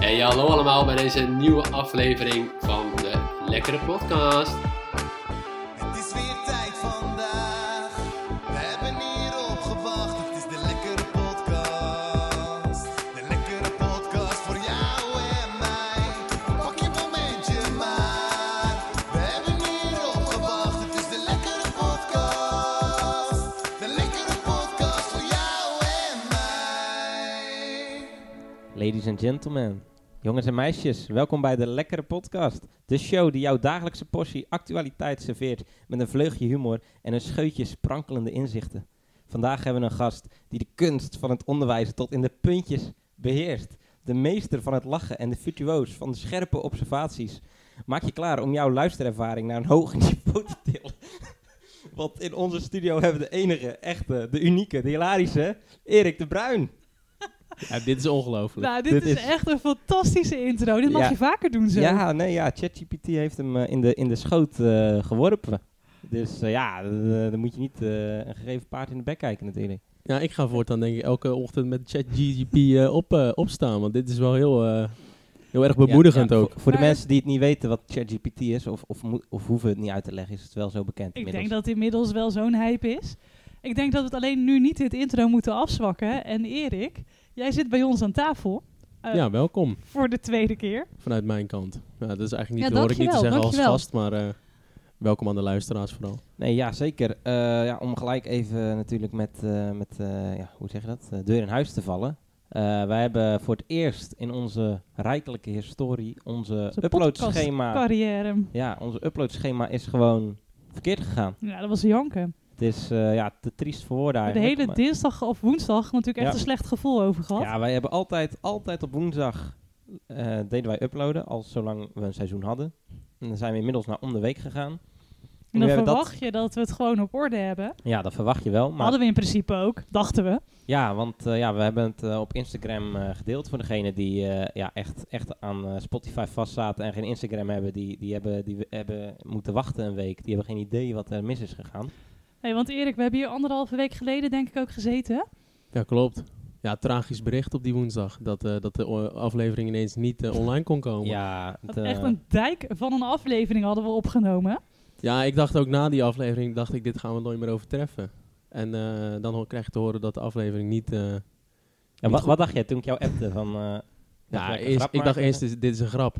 Hey, hallo allemaal bij deze nieuwe aflevering van de Lekkere Podcast. Ladies and gentlemen, jongens en meisjes, welkom bij de Lekkere Podcast. De show die jouw dagelijkse portie actualiteit serveert met een vleugje humor en een scheutje sprankelende inzichten. Vandaag hebben we een gast die de kunst van het onderwijzen tot in de puntjes beheerst. De meester van het lachen en de virtuoos van de scherpe observaties. Maak je klaar om jouw luisterervaring naar een hoger niveau te tillen. Want in onze studio hebben we de enige, echte, de unieke, de hilarische Erik de Bruin. Ja, dit is ongelooflijk. Nou, dit, Dit is, is- echt een fantastische intro. Dit mag Ja. je vaker doen zo. Ja, nee, ja, ChatGPT heeft hem eh, in, de, in de schoot eh, geworpen. Dus eh, ja, dan moet je niet eh, een gegeven paard in de bek kijken natuurlijk. Ja, ik ga voortaan denk ik elke ochtend met ChatGPT eh, op, eh, opstaan. Want dit is wel heel, eh, heel erg bemoedigend Ja, ja, ook. Voor, voor de mensen die het niet weten wat ChatGPT is, of, of, of hoeven het niet uit te leggen, is het wel zo bekend Ik inmiddels. denk dat het inmiddels wel zo'n hype is. Ik denk dat we het alleen nu niet dit intro moeten afzwakken. En Erik, jij zit bij ons aan tafel. eh, Ja, welkom Voor de tweede keer. vanuit mijn kant. Ja, dat is eigenlijk niet, Ja, hoor ik niet te dankjewel, zeggen als gast, maar eh, welkom aan de luisteraars vooral. Nee, ja, zeker. Eh, ja, om gelijk even natuurlijk met, eh, met eh, ja, hoe zeg je dat, deur in huis te vallen. Eh, wij hebben voor het eerst in onze rijkelijke historie onze uploadschema... Carrière. Ja, onze uploadschema is gewoon verkeerd gegaan. Ja, dat was janken. Het is eh, ja, te triest voor woorden De hele maar- dinsdag of woensdag natuurlijk echt Ja. een slecht gevoel over gehad. Ja, wij hebben altijd, altijd op woensdag eh, deden wij uploaden, al zolang we een seizoen hadden. En dan zijn we inmiddels naar om de week gegaan. en dan dat- verwacht je dat we het gewoon op orde hebben. Ja, dat verwacht je wel. Maar Hadden we in principe ook, dachten we. ja, want eh, ja, we hebben het op Instagram gedeeld voor degenen die ja, echt, echt aan Spotify vastzaten en geen Instagram hebben. Die, die, hebben, die hebben moeten wachten een week. Die hebben geen idee wat er mis is gegaan. Hey, want Erik, we hebben hier anderhalve week geleden denk ik ook gezeten. Ja, klopt. Ja, tragisch bericht op die woensdag. Dat, eh, dat de aflevering ineens niet eh, online kon komen. Ja. Ja, Dat het, eh, echt een dijk van een aflevering hadden we opgenomen. ik dacht ook na die aflevering, dacht ik, dit gaan we nooit meer overtreffen. En eh, dan krijg je te horen dat de aflevering niet... eh, ja, niet wat, wat dacht jij toen ik jou appte van... eh, Ja, een eerst, ik dacht eerst, dit is, dit is een grap.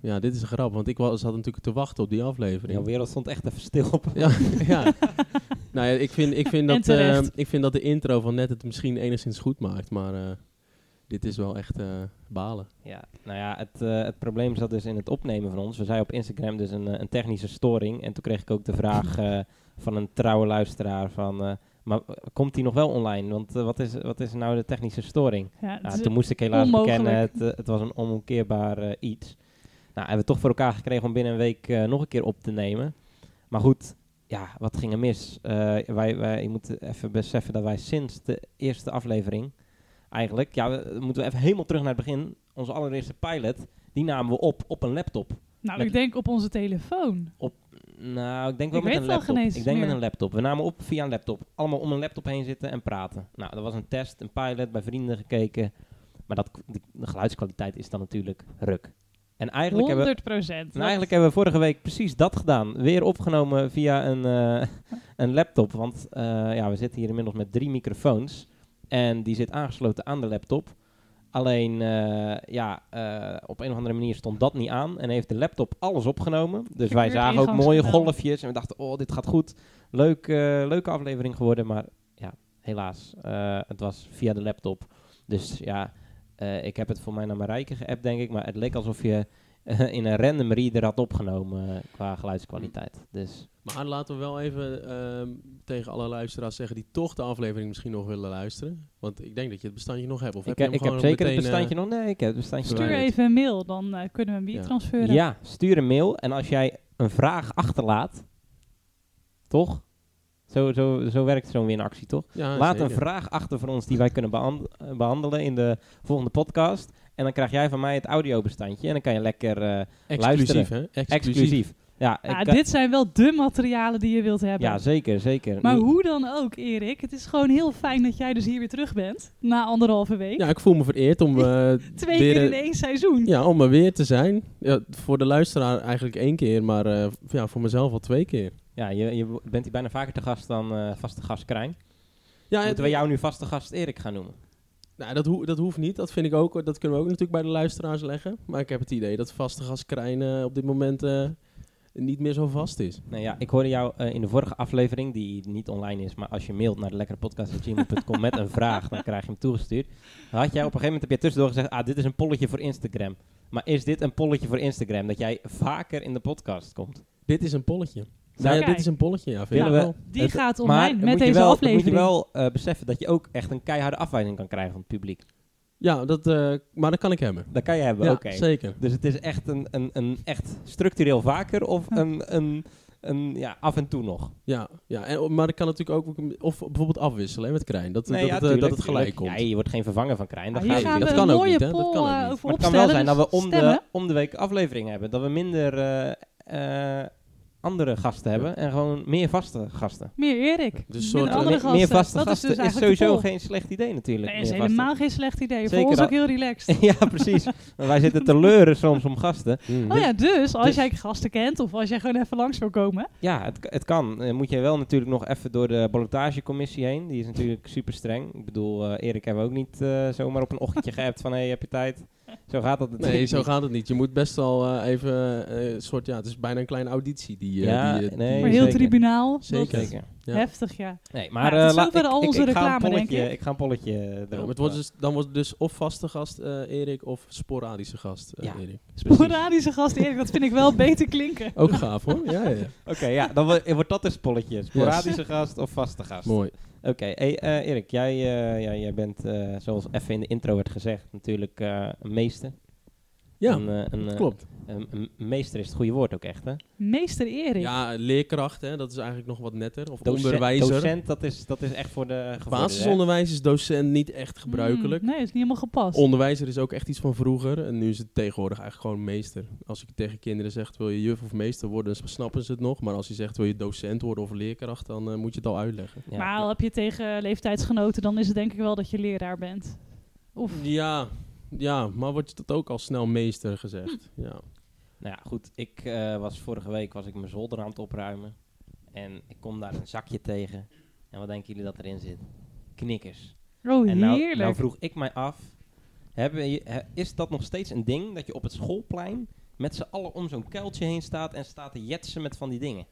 Ja, dit is een grap, want ik was, zat natuurlijk te wachten op die aflevering. Jouw wereld stond echt even stil op. Ja, ja. nou ja, ik vind, ik, vind dat, eh, ik vind dat de intro van net het misschien enigszins goed maakt, maar eh, dit is wel echt eh, balen. Ja, nou ja, het, eh, het probleem zat dus in het opnemen van ons. We zeiden op Instagram dus een, een technische storing. En toen kreeg ik ook de vraag eh, van een trouwe luisteraar van... eh, maar komt die nog wel online? Want wat, is, wat is nou de technische storing? Ja, Nou, toen moest ik helaas onmogelijk. bekennen, het, het was een onomkeerbaar eh, iets. Nou, hebben we toch voor elkaar gekregen om binnen een week eh, nog een keer op te nemen. Maar goed, ja, wat ging er mis? Eh, wij, wij, je moet even beseffen dat wij sinds de eerste aflevering, eigenlijk, ja, we, moeten we even helemaal terug naar het begin. Onze allereerste pilot, die namen we op op een laptop. nou, met- ik denk op onze telefoon. Nou, ik denk wel Ik met een laptop. Ik denk met een laptop. We namen op via een laptop. Allemaal om een laptop heen zitten en praten. Nou, dat was een test, een pilot, bij vrienden gekeken. Maar dat, de geluidskwaliteit is dan natuurlijk ruk. En eigenlijk hebben, 100 procent. en eigenlijk hebben we vorige week precies dat gedaan. Weer opgenomen via een, eh, een laptop. Want eh, ja, we zitten hier inmiddels met drie microfoons. En die zit aangesloten aan de laptop. Alleen, eh, ja, op een of andere manier stond dat niet aan. En heeft de laptop alles opgenomen. Dus wij zagen ook mooie golfjes. En we dachten, oh, dit gaat goed. Leuk, leuke aflevering geworden. Maar ja, helaas. het was via de laptop. Dus ja, eh, ik heb het voor mij naar mijn rijke geappt, denk ik. Maar het leek alsof je eh, in een random reader had opgenomen eh, qua geluidskwaliteit. Dus Maar laten we wel even ehm, tegen alle luisteraars zeggen die toch de aflevering misschien nog willen luisteren. Want ik denk dat je het bestandje nog hebt. Of ik, heb je ik heb zeker het bestandje nog. Nee, ik heb het bestandje nog. Stuur even een mail, dan eh, kunnen we hem weer Ja. transferen. Ja, stuur een mail. En als jij een vraag achterlaat, toch? Zo, zo, zo werkt zo'n winactie, toch? Ja, Laat een vraag achter voor ons die wij kunnen behand- eh, behandelen in de volgende podcast. En dan krijg jij van mij het audiobestandje. En dan kan je lekker eh, Exclusief, luisteren. hè? Exclusief. exclusief. Ja, eh, dit zijn wel de materialen die je wilt hebben. ja zeker, zeker. maar hoe dan ook, Erik, het is gewoon heel fijn dat jij dus hier weer terug bent. Na anderhalve week. Ja, ik voel me vereerd om, eh, Twee weer, keer in één seizoen. ja, om er weer te zijn. Ja, voor de luisteraar eigenlijk één keer, maar eh, ja, voor mezelf al twee keer. Ja, je, je bent hier bijna vaker te gast dan eh, vaste gast Krijn. Ja, Moeten we jou nu vaste gast Erik gaan noemen? Nou, dat, dat hoeft niet. Dat vind ik ook. Dat kunnen we ook natuurlijk bij de luisteraars leggen. Maar ik heb het idee dat vaste gast Krijn eh, op dit moment eh, niet meer zo vast is. Nou ja, ik hoorde jou in de vorige aflevering, die niet online is, maar als je mailt naar de lekkerepodcast.gmail.com met een vraag, dan krijg je hem toegestuurd. Dan had jij op een gegeven moment, heb je tussendoor gezegd, ah, dit is een polletje voor Instagram. Maar is dit een polletje voor Instagram, dat jij vaker in de podcast komt? Dit is een polletje. Nou, ja, dit is een polletje, ja. Vind we- wel. Die Het- gaat online dan met moet je deze wel, aflevering. moet je wel eh, beseffen dat je ook echt een keiharde afwijzing kan krijgen van het publiek. Ja, dat, eh, maar dat kan ik hebben. Dat kan je hebben, Ja, oké. zeker. Dus het is echt een, een, een echt structureel vaker of een, een, een ja, af en toe nog? Ja, ja en, maar ik kan natuurlijk ook of bijvoorbeeld afwisselen hè, met Krijn. Dat, dat, ja, het, eh, tuurlijk, dat het gelijk tuurlijk. komt. Ja, je wordt geen vervanger van Krijn. Dat Dat kan ook niet, hè? Dat kan ook niet. Maar het kan wel zijn dat we om de, om de week aflevering hebben. Dat we minder eh, eh, andere gasten hebben en gewoon meer vaste gasten. Meer Erik. Dus soort, andere meer, gasten. meer vaste dat gasten is, is, dus eigenlijk de sowieso geen slecht idee natuurlijk. Nee, is vaste. helemaal geen slecht idee. Zeker Voor ons ook heel relaxed. ja, precies. Maar wij zitten te leuren soms om gasten. Mm. Oh ja, dus als Dus- jij gasten kent of als jij gewoon even langs wil komen. Ja, het, het kan. Eh, moet je wel natuurlijk nog even door de ballotagecommissie heen. Die is natuurlijk super streng. Ik bedoel, eh, Erik hebben we ook niet eh, zomaar op een ochtendje geappt van... hé, hey, heb je tijd? Zo gaat dat natuurlijk Nee, zo niet. gaat het niet. Je moet best wel eh, even eh, een soort, ja, het is bijna een kleine auditie die, eh, Ja, die, nee, die- Maar heel zeker. tribunaal. Zeker. Ja. Heftig, ja. Nee, maar eh, ik, al ik, onze ik, ga een reclame, denk polletje, ik. ik ga een polletje erop. het wordt dus, dan wordt het dus of vaste gast eh, Erik of sporadische gast eh, Ja. Erik. Sporadische gast Erik, dat vind ik wel beter klinken. Ook gaaf hoor. Ja, ja, ja. Oké, ja, dan wo- wordt dat dus polletje. Sporadische gast of vaste gast? Mooi. Oké, hey, eh, Erik, jij, eh, ja, jij bent, eh, zoals even in de intro werd gezegd, natuurlijk eh, een meester. Ja, een, een, klopt. Meester is het goede woord ook echt, hè? Meester Erik. Ja, leerkracht, hè, dat is eigenlijk nog wat netter. Of Docent- onderwijzer. Docent, dat is, dat is echt voor de gevorderden, hè? Basisonderwijs is docent niet echt gebruikelijk. Mm, nee, is niet helemaal gepast. Onderwijzer is ook echt iets van vroeger. En nu is het tegenwoordig eigenlijk gewoon meester. Als ik tegen kinderen zeg, wil je juf of meester worden, dan snappen ze het nog. Maar als je zegt, wil je docent worden of leerkracht, dan eh, moet je het al uitleggen. Ja. Maar al heb je tegen leeftijdsgenoten, dan is het denk ik wel dat je leraar bent. Of Ja, ja, maar wordt dat ook al snel meester gezegd. Ja. Nou ja, goed. Ik eh, was vorige week was ik mijn zolder aan het opruimen. En ik kom daar een zakje tegen. En wat denken jullie dat erin zit? Knikkers. oh, en nou, heerlijk. nou vroeg ik mij af, hebben he- is dat nog steeds een ding dat je op het schoolplein met z'n allen om zo'n kuiltje heen staat en staat te jetsen met van die dingen?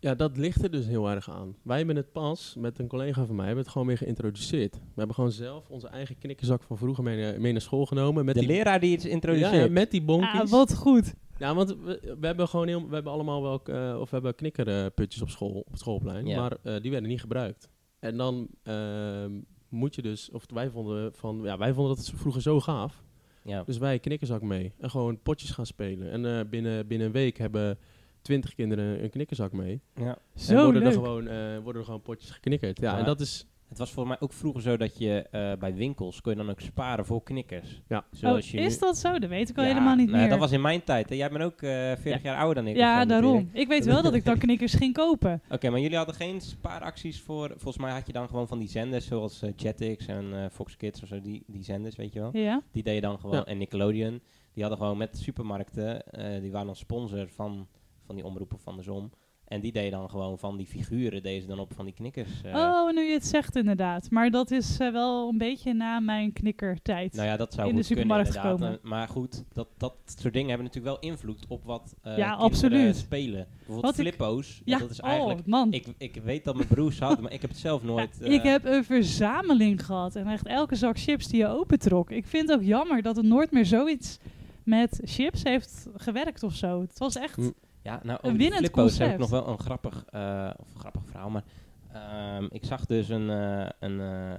Ja, dat ligt er dus heel erg aan. Wij hebben het pas, met een collega van mij, hebben het gewoon weer geïntroduceerd. We hebben gewoon zelf onze eigen knikkerzak van vroeger mee, naar- mee naar school genomen. Met de die, leraar die iets ja, introduceert. ja, met die bonkjes. ah, wat goed. Ja, want we, we hebben gewoon heel, we hebben allemaal wel, eh, of we hebben knikkerputjes op school, op het schoolplein, Ja. maar eh, die werden niet gebruikt. En dan ehm, moet je dus, of wij vonden van, ja, wij vonden dat vroeger zo gaaf. ja. Dus wij knikkerzak mee en gewoon potjes gaan spelen. En eh, binnen, binnen een week hebben twintig kinderen een knikkerzak mee. ja. en worden leuk. er gewoon, eh, worden er gewoon potjes geknikkerd. Ja, en dat is, Het was voor mij ook vroeger zo dat je eh, bij winkels kon je dan ook sparen voor knikkers. Ja. Oh, Zoals je is dat zo? Dat weet ik al Ja, helemaal niet nou, meer. Dat was in mijn tijd. Hè? Jij bent ook eh 40 jaar ouder dan ik. ja, zo daarom. natuurlijk. Ik weet wel dat ik dan knikkers ging kopen. Oké, maar jullie hadden geen spaaracties voor... Volgens mij had je dan gewoon van die zenders zoals Jetix en eh, Fox Kids of zo. Die, die zenders, weet je wel. Ja. Die deed je dan gewoon. Ja. En Nickelodeon. Die hadden gewoon met supermarkten... eh, die waren dan sponsor van, van die omroepen van de zon. En die deden dan gewoon van die figuren... deden ze dan op van die knikkers. eh. Oh, nu je het zegt inderdaad. Maar dat is eh, wel een beetje na mijn knikkertijd. Nou ja, dat zou in de goed kunnen supermarkt inderdaad. komen. Eh, maar goed, dat, dat soort dingen hebben natuurlijk wel invloed op wat Ja, absoluut. spelen. Bijvoorbeeld Wat flippo's. ja, dat is oh eigenlijk... man. Ik, ik weet dat mijn broers hadden, maar ik heb het zelf Ja, nooit... ik heb een verzameling gehad. En echt elke zak chips die je opentrok. Ik vind het ook jammer dat het nooit meer zoiets met chips heeft gewerkt of zo. Het was echt... Hm. Ja, nou, Een over die winnend flippo's heb ik nog wel een grappig, eh, of een grappig verhaal, maar ehm, ik zag dus een, eh, een eh, eh,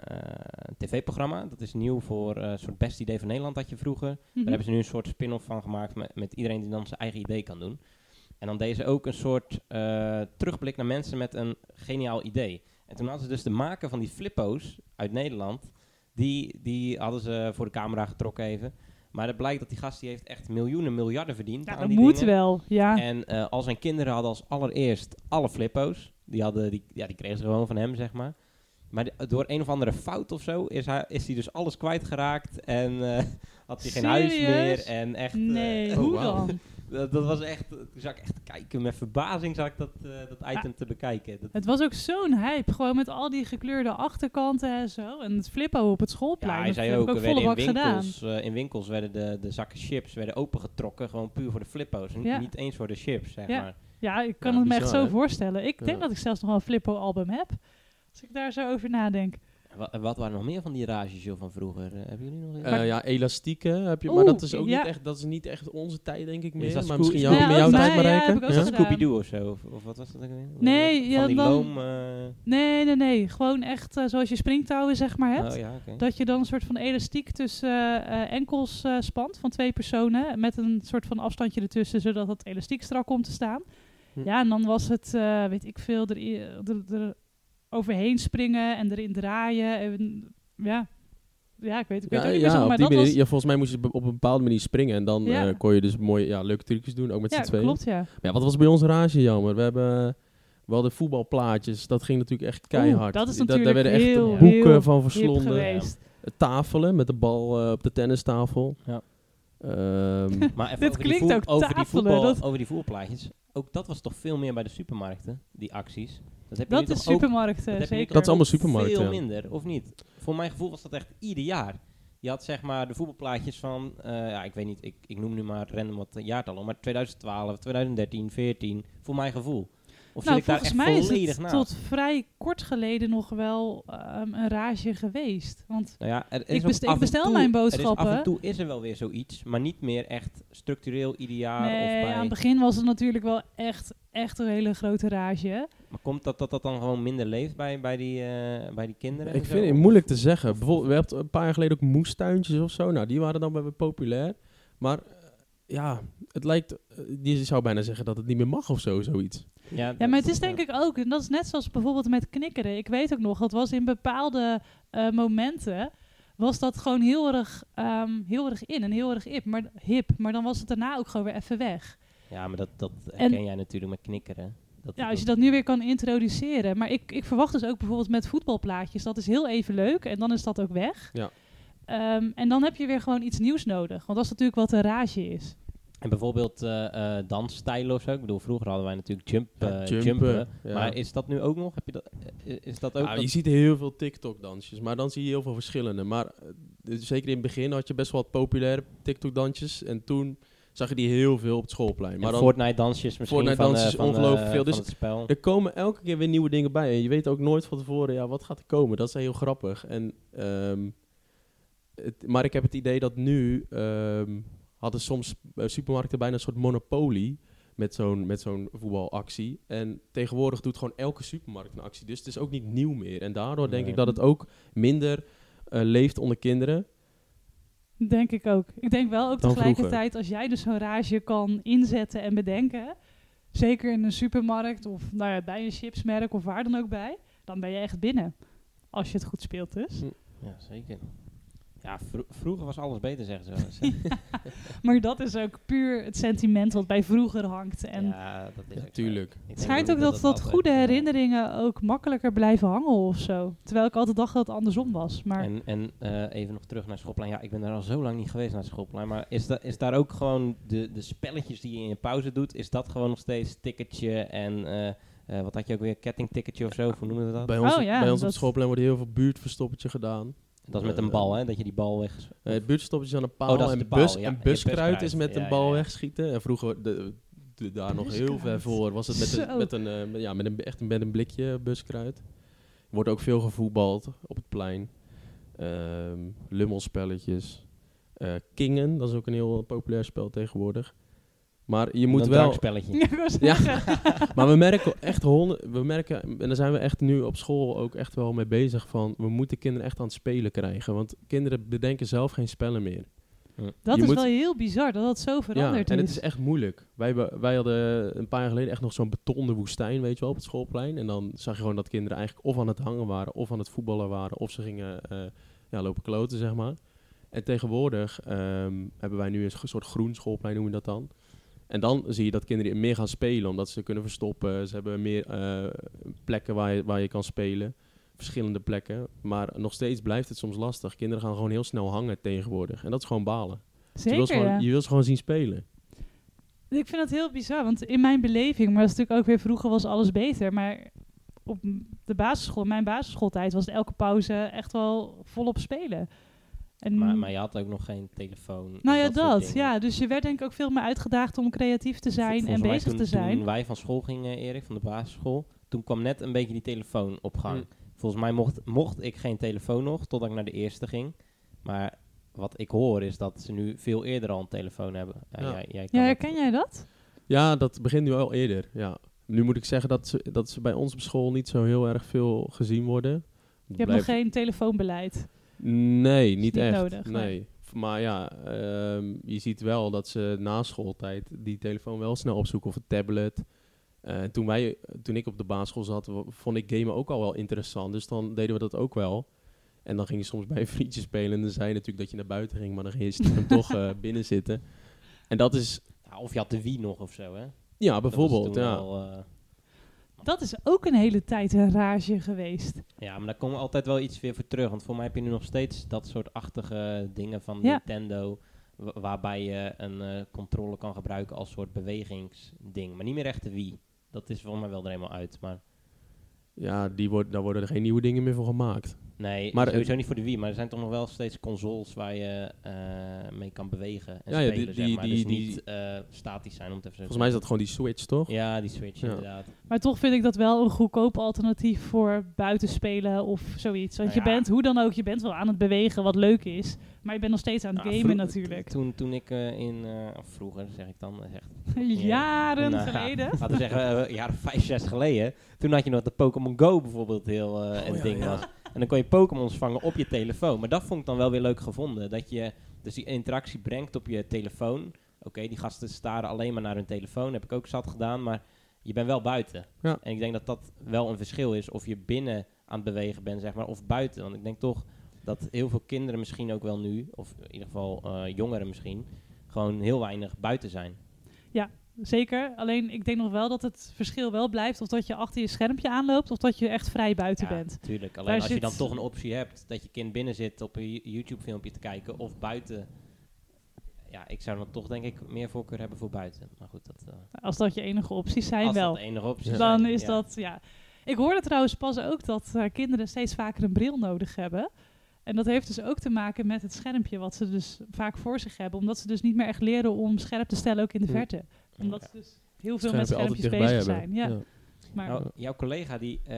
tv-programma, dat is nieuw voor een soort best idee van Nederland had je vroeger. Mhm. Daar hebben ze nu een soort spin-off van gemaakt met, met iedereen die dan zijn eigen idee kan doen. En dan deden ze ook een soort terugblik naar mensen met een geniaal idee. En toen hadden ze dus de maker van die flippo's uit Nederland, die, die hadden ze voor de camera getrokken even. Maar het blijkt dat die gast die heeft echt miljoenen, miljarden verdiend Ja, aan dat die moet dingen. wel. Ja. En eh, al zijn kinderen hadden als allereerst alle flippo's. Die, hadden, die, ja, die kregen ze gewoon van hem, zeg maar. Maar door een of andere fout of zo is hij, is hij dus alles kwijtgeraakt. En eh, had hij geen huis meer. En echt, eh, nee, oh, hoe dan? Dat, dat was echt, toen zag ik echt kijken, met verbazing zag ik dat, eh, dat item te bekijken. Dat, Het was ook zo'n hype, gewoon met al die gekleurde achterkanten en zo. En het flippo op het schoolplein. ja, hij zei ik ook, werden in winkels, eh, in winkels werden de, de zakken chips werden opengetrokken, gewoon puur voor de flippo's. En Ja. Niet eens voor de chips, zeg Ja. maar. Ja, ik kan het me echt zo voorstellen. Ik denk dat ik zelfs nog wel een flippo-album heb. Als ik daar zo over nadenk. Wat, wat waren nog meer van die rages joh, van vroeger? Eh, hebben jullie nog Eh, ja, elastieken heb je, maar dat is ook ja. niet echt, dat is niet echt onze tijd denk ik meer. dat maar misschien jou, Ja, met jouw tijd maar ja, dat gedaan. Scooby-Doo of zo? Of, of wat was dat? Nee, Van ja, die dan- loom... eh, Nee, nee, nee. Gewoon echt zoals je springtouwen zeg maar hebt. oh ja, oké. Dat je dan een soort van elastiek tussen eh, eh, enkels eh, spant van twee personen. Met een soort van afstandje ertussen, zodat het elastiek strak komt te staan. Hm. Ja, en dan was het, eh, weet ik veel, er, er, er overheen springen en erin draaien. En, ja. ja, ik weet, ik weet Ja, ook niet ja, zo, maar die dat manier, was... ja, volgens mij moest je op een bepaalde manier springen. En dan Ja. eh, kon je dus mooie, ja, leuke trucjes doen, ook met Ja, z'n tweeën. klopt, ja. Maar ja, wat was bij ons rage jammer? We hebben wel de voetbalplaatjes. Dat ging natuurlijk echt keihard. dat is Da- natuurlijk Daar werden echt heel, boeken heel van verslonden. Tafelen met de bal eh, op de tennistafel. Ja. Ehm, Maar even Dit over, die klinkt voet- ook over, die voetbal, dat- over die voetbalplaatjes. Ook dat was toch veel meer bij de supermarkten, die acties. Dat, heb je Dat nu is toch ook- supermarkten, dat heb je nu zeker. Dat is allemaal ook supermarkten, Veel ja. minder, of niet? Voor mijn gevoel was dat echt ieder jaar. Je had zeg maar de voetbalplaatjes van, eh, ja, ik weet niet, ik, ik noem nu maar random wat jaartallen, maar 2012, 2013, 14, voor mijn gevoel. Of nou, volgens mij is het naast? tot vrij kort geleden nog wel ehm, een rage geweest. Want Nou ja, er is Ik bestel- af ik en bestel toe- mijn Er is, af boodschappen. en toe is er wel weer zoiets, maar niet meer echt structureel ieder jaar. nee, of bij, aan het begin was het natuurlijk wel echt, echt een hele grote rage. Maar komt dat, dat dat dan gewoon minder leeft bij, bij, die, eh, bij die kinderen? ik en zo? vind het moeilijk te zeggen. Bijvoorbeeld, we hebben een paar jaar geleden ook moestuintjes of zo. Nou, die waren dan wel weer populair. Maar ja, het lijkt... eh, je zou bijna zeggen dat het niet meer mag of zo, zoiets. Ja, Ja, maar het is denk ik ook, en dat is net zoals bijvoorbeeld met knikkeren. Ik weet ook nog, dat was in bepaalde eh, momenten, was dat gewoon heel erg, ehm, heel erg in en heel erg hip maar, hip. Maar dan was het daarna ook gewoon weer even weg. Ja, maar dat, dat En- herken jij natuurlijk met knikkeren. Dat, Ja, als je dat nu weer kan introduceren. Maar ik, ik verwacht dus ook bijvoorbeeld met voetbalplaatjes. Dat is heel even leuk en dan is dat ook weg. Ja. Ehm, en dan heb je weer gewoon iets nieuws nodig. Want dat is natuurlijk wat de rage is. En bijvoorbeeld eh eh dansstijlen of zo. Ik bedoel, vroeger hadden wij natuurlijk jump, Ja, eh, jumpen, jumpen. ja. Maar is dat nu ook nog? Heb je dat, is dat ook... Ja, dat- je ziet heel veel TikTok-dansjes, maar dan zie je heel veel verschillende. Maar dus zeker in het begin had je best wel wat populaire TikTok-dansjes. En toen zag je die heel veel op het schoolplein. Maar dan, Fortnite-dansjes misschien Fortnite van, dansjes van, eh, ongelooflijk veel. van Dus het spel. er komen elke keer weer nieuwe dingen bij. En je weet ook nooit van tevoren, ja, wat gaat er komen? Dat is heel grappig. En, ehm, het, maar ik heb het idee dat nu ehm, hadden soms eh, supermarkten bijna een soort monopolie met zo'n, met zo'n voetbalactie. En tegenwoordig doet gewoon elke supermarkt een actie. Dus het is ook niet nieuw meer. En daardoor denk Nee. ik dat het ook minder eh, leeft onder kinderen. Denk ik ook. Ik denk wel ook tegelijkertijd, als jij dus zo'n rage kan inzetten en bedenken. Zeker in een supermarkt of nou ja, bij een chipsmerk of waar dan ook bij. Dan ben je echt binnen. Als je het goed speelt dus. Ja, zeker. Ja, vro- vroeger was alles beter, zeggen ze. wel eens, hè. Maar dat is ook puur het sentiment wat bij vroeger hangt. En ja, dat is ook zo. Tuurlijk. Ik Het schijnt ook dat, dat, goede herinneringen ook makkelijker blijven hangen of zo. Terwijl ik altijd dacht dat het andersom was. Maar En, en eh, even nog terug naar schoolplein. Ja, ik ben daar al zo lang niet geweest naar schoolplein. Maar is, da is daar ook gewoon de, de spelletjes die je in je pauze doet, is dat gewoon nog steeds ticketje en eh, eh, wat had je ook weer, kettingticketje of zo, hoe noemen we dat? Bij ons, Oh ja, bij ons op schoolplein wordt heel veel buurtverstoppertje gedaan. Dat is met een eh, bal, hè, dat je die bal weg... Eh, het buurtstoppertje aan een paal Oh, dat is en, de paal, bus, ja. en buskruid is met Ja, een bal wegschieten. En vroeger, de, de- daar nog heel ver voor, was het met een, met een, eh, ja, met een, echt een, met een blikje buskruid. Er wordt ook veel gevoetbald op het plein. Ehm, lummelspelletjes. Eh, Kingen, dat is ook een heel populair spel tegenwoordig. Maar je moet een wel... wou Ja. Maar we merken echt honderd, we merken, en daar zijn we echt nu op school ook echt wel mee bezig van, we moeten kinderen echt aan het spelen krijgen. Want kinderen bedenken zelf geen spellen meer. dat Je is moet- wel heel bizar dat dat zo veranderd ja, en is. het is echt moeilijk. Wij, wij hadden een paar jaar geleden echt nog zo'n betonnen woestijn, weet je wel, op het schoolplein. En dan zag je gewoon dat kinderen eigenlijk of aan het hangen waren, of aan het voetballen waren, of ze gingen eh, ja, lopen kloten, zeg maar. En tegenwoordig ehm, hebben wij nu een soort groen schoolplein, noemen we dat dan. En dan zie je dat kinderen meer gaan spelen, omdat ze kunnen verstoppen. Ze hebben meer eh, plekken waar je, waar je kan spelen. Verschillende plekken. Maar nog steeds blijft het soms lastig. Kinderen gaan gewoon heel snel hangen tegenwoordig. En dat is gewoon balen. je, wil Zeker, ze gewoon, ja. je wil ze gewoon zien spelen. Ik vind dat heel bizar, want in mijn beleving, maar dat is natuurlijk ook weer vroeger was alles beter, maar op de basisschool, mijn basisschooltijd was elke pauze echt wel volop spelen. En, Maar, maar je had ook nog geen telefoon. nou ja, dat. Ja, dus je werd denk ik ook veel meer uitgedaagd om creatief te zijn Vol- en bezig toen- te zijn. Toen wij van school gingen, Erik, van de basisschool, toen kwam net een beetje die telefoon op gang. Mm. Volgens mij mocht, mocht ik geen telefoon nog, totdat ik naar de eerste ging. Maar wat ik hoor is dat ze nu veel eerder al een telefoon hebben. Ja, Ja. Jij, jij kan Ja, herken jij dat? Ja, dat begint nu al eerder. Ja. Nu moet ik zeggen dat ze, dat ze bij ons op school niet zo heel erg veel gezien worden. Je hebt nog geen telefoonbeleid. Nee, niet, niet echt. nodig, nee. Maar ja, ehm, je ziet wel dat ze na schooltijd die telefoon wel snel opzoeken of een tablet. Eh, toen, wij, toen ik op de basisschool zat, vond ik gamen ook al wel interessant. Dus dan deden we dat ook wel. En dan ging je soms bij een vriendje spelen. En dan zei je natuurlijk dat je naar buiten ging, maar dan ging je stiekem toch eh, binnen zitten. En dat is, Ja, of je had de Wii nog of zo, hè? ja, Dat was bijvoorbeeld. toen Ja. wel, eh, Dat is ook een hele tijd een rage geweest. ja, maar daar komen we altijd wel iets weer voor terug. Want voor mij heb je nu nog steeds dat soort achtige dingen van Ja. Nintendo. wa- waarbij je een eh, controle kan gebruiken als soort bewegingsding. Maar niet meer echt de Wii. Dat is voor mij wel er helemaal uit. Maar ja, die wordt, daar worden er geen nieuwe dingen meer voor gemaakt. Nee, Maar, sowieso niet voor de Wii, maar er zijn toch nog wel steeds consoles waar je eh, mee kan bewegen en Ja, ja, spelen, die- zeg maar. die- dus die- niet eh, statisch zijn, om te Volgens mij is dat gewoon die Switch, toch? Ja, die Switch Ja. inderdaad. Maar toch vind ik dat wel een goedkoop alternatief voor buitenspelen of zoiets. Want Nou je bent, hoe dan ook, je bent wel aan het bewegen wat leuk is. Maar je bent nog steeds aan het Nou, gamen natuurlijk. Toen, toen ik eh, in, eh, vroeger zeg ik dan, echt, Jaren Nou, geleden. laten we zeggen, eh, of vijf, zes geleden. Toen had je nog dat Pokémon Go bijvoorbeeld heel eh een ja, ding ja. was. En dan kon je Pokémons vangen op je telefoon. Maar dat vond ik dan wel weer leuk gevonden. Dat je dus die interactie brengt op je telefoon. Oké, die gasten staren alleen maar naar hun telefoon. Heb ik ook zat gedaan. Maar je bent wel buiten. Ja. En ik denk dat dat wel een verschil is. Of je binnen aan het bewegen bent, zeg maar. Of buiten. Want ik denk toch dat heel veel kinderen misschien ook wel nu. Of in ieder geval eh, jongeren misschien. Gewoon heel weinig buiten zijn. Zeker. Alleen ik denk nog wel dat het verschil wel blijft of dat je achter je schermpje aanloopt of dat je echt vrij buiten Ja, bent. Tuurlijk. Alleen Daar als je dan toch een optie hebt dat je kind binnen zit op een YouTube-filmpje te kijken of buiten. Ja, ik zou dan toch denk ik meer voorkeur hebben voor buiten. Maar goed, dat, eh, Als dat je enige opties zijn als wel. dat de enige optie Ja. Dan zijn, is ja. dat, ja. Ik hoorde trouwens pas ook dat eh, kinderen steeds vaker een bril nodig hebben. En dat heeft dus ook te maken met het schermpje wat ze dus vaak voor zich hebben. Omdat ze dus niet meer echt leren om scherp te stellen ook in de Hm. verte. Omdat Ja. ze dus heel veel met Schermpje schermpjes bezig zijn. Ja. Maar, Nou, jouw collega die eh,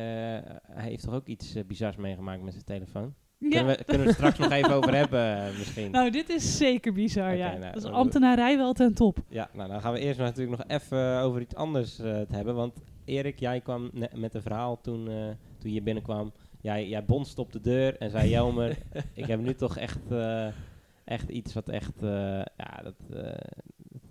hij heeft toch ook iets eh, bizars meegemaakt met zijn telefoon? ja. Kunnen, we, kunnen we het straks nog even over hebben eh, misschien? Nou, dit is zeker bizar, ja. nou, dat is ambtenarij wel ten top. Ja, nou dan gaan we eerst natuurlijk nog even over iets anders het hebben. Want Erik, jij kwam met een verhaal toen, eh, toen je binnenkwam. Jij, jij bonst op de deur en zei, Jelmer, ik heb nu toch echt, eh, echt iets wat echt, eh, ja, dat...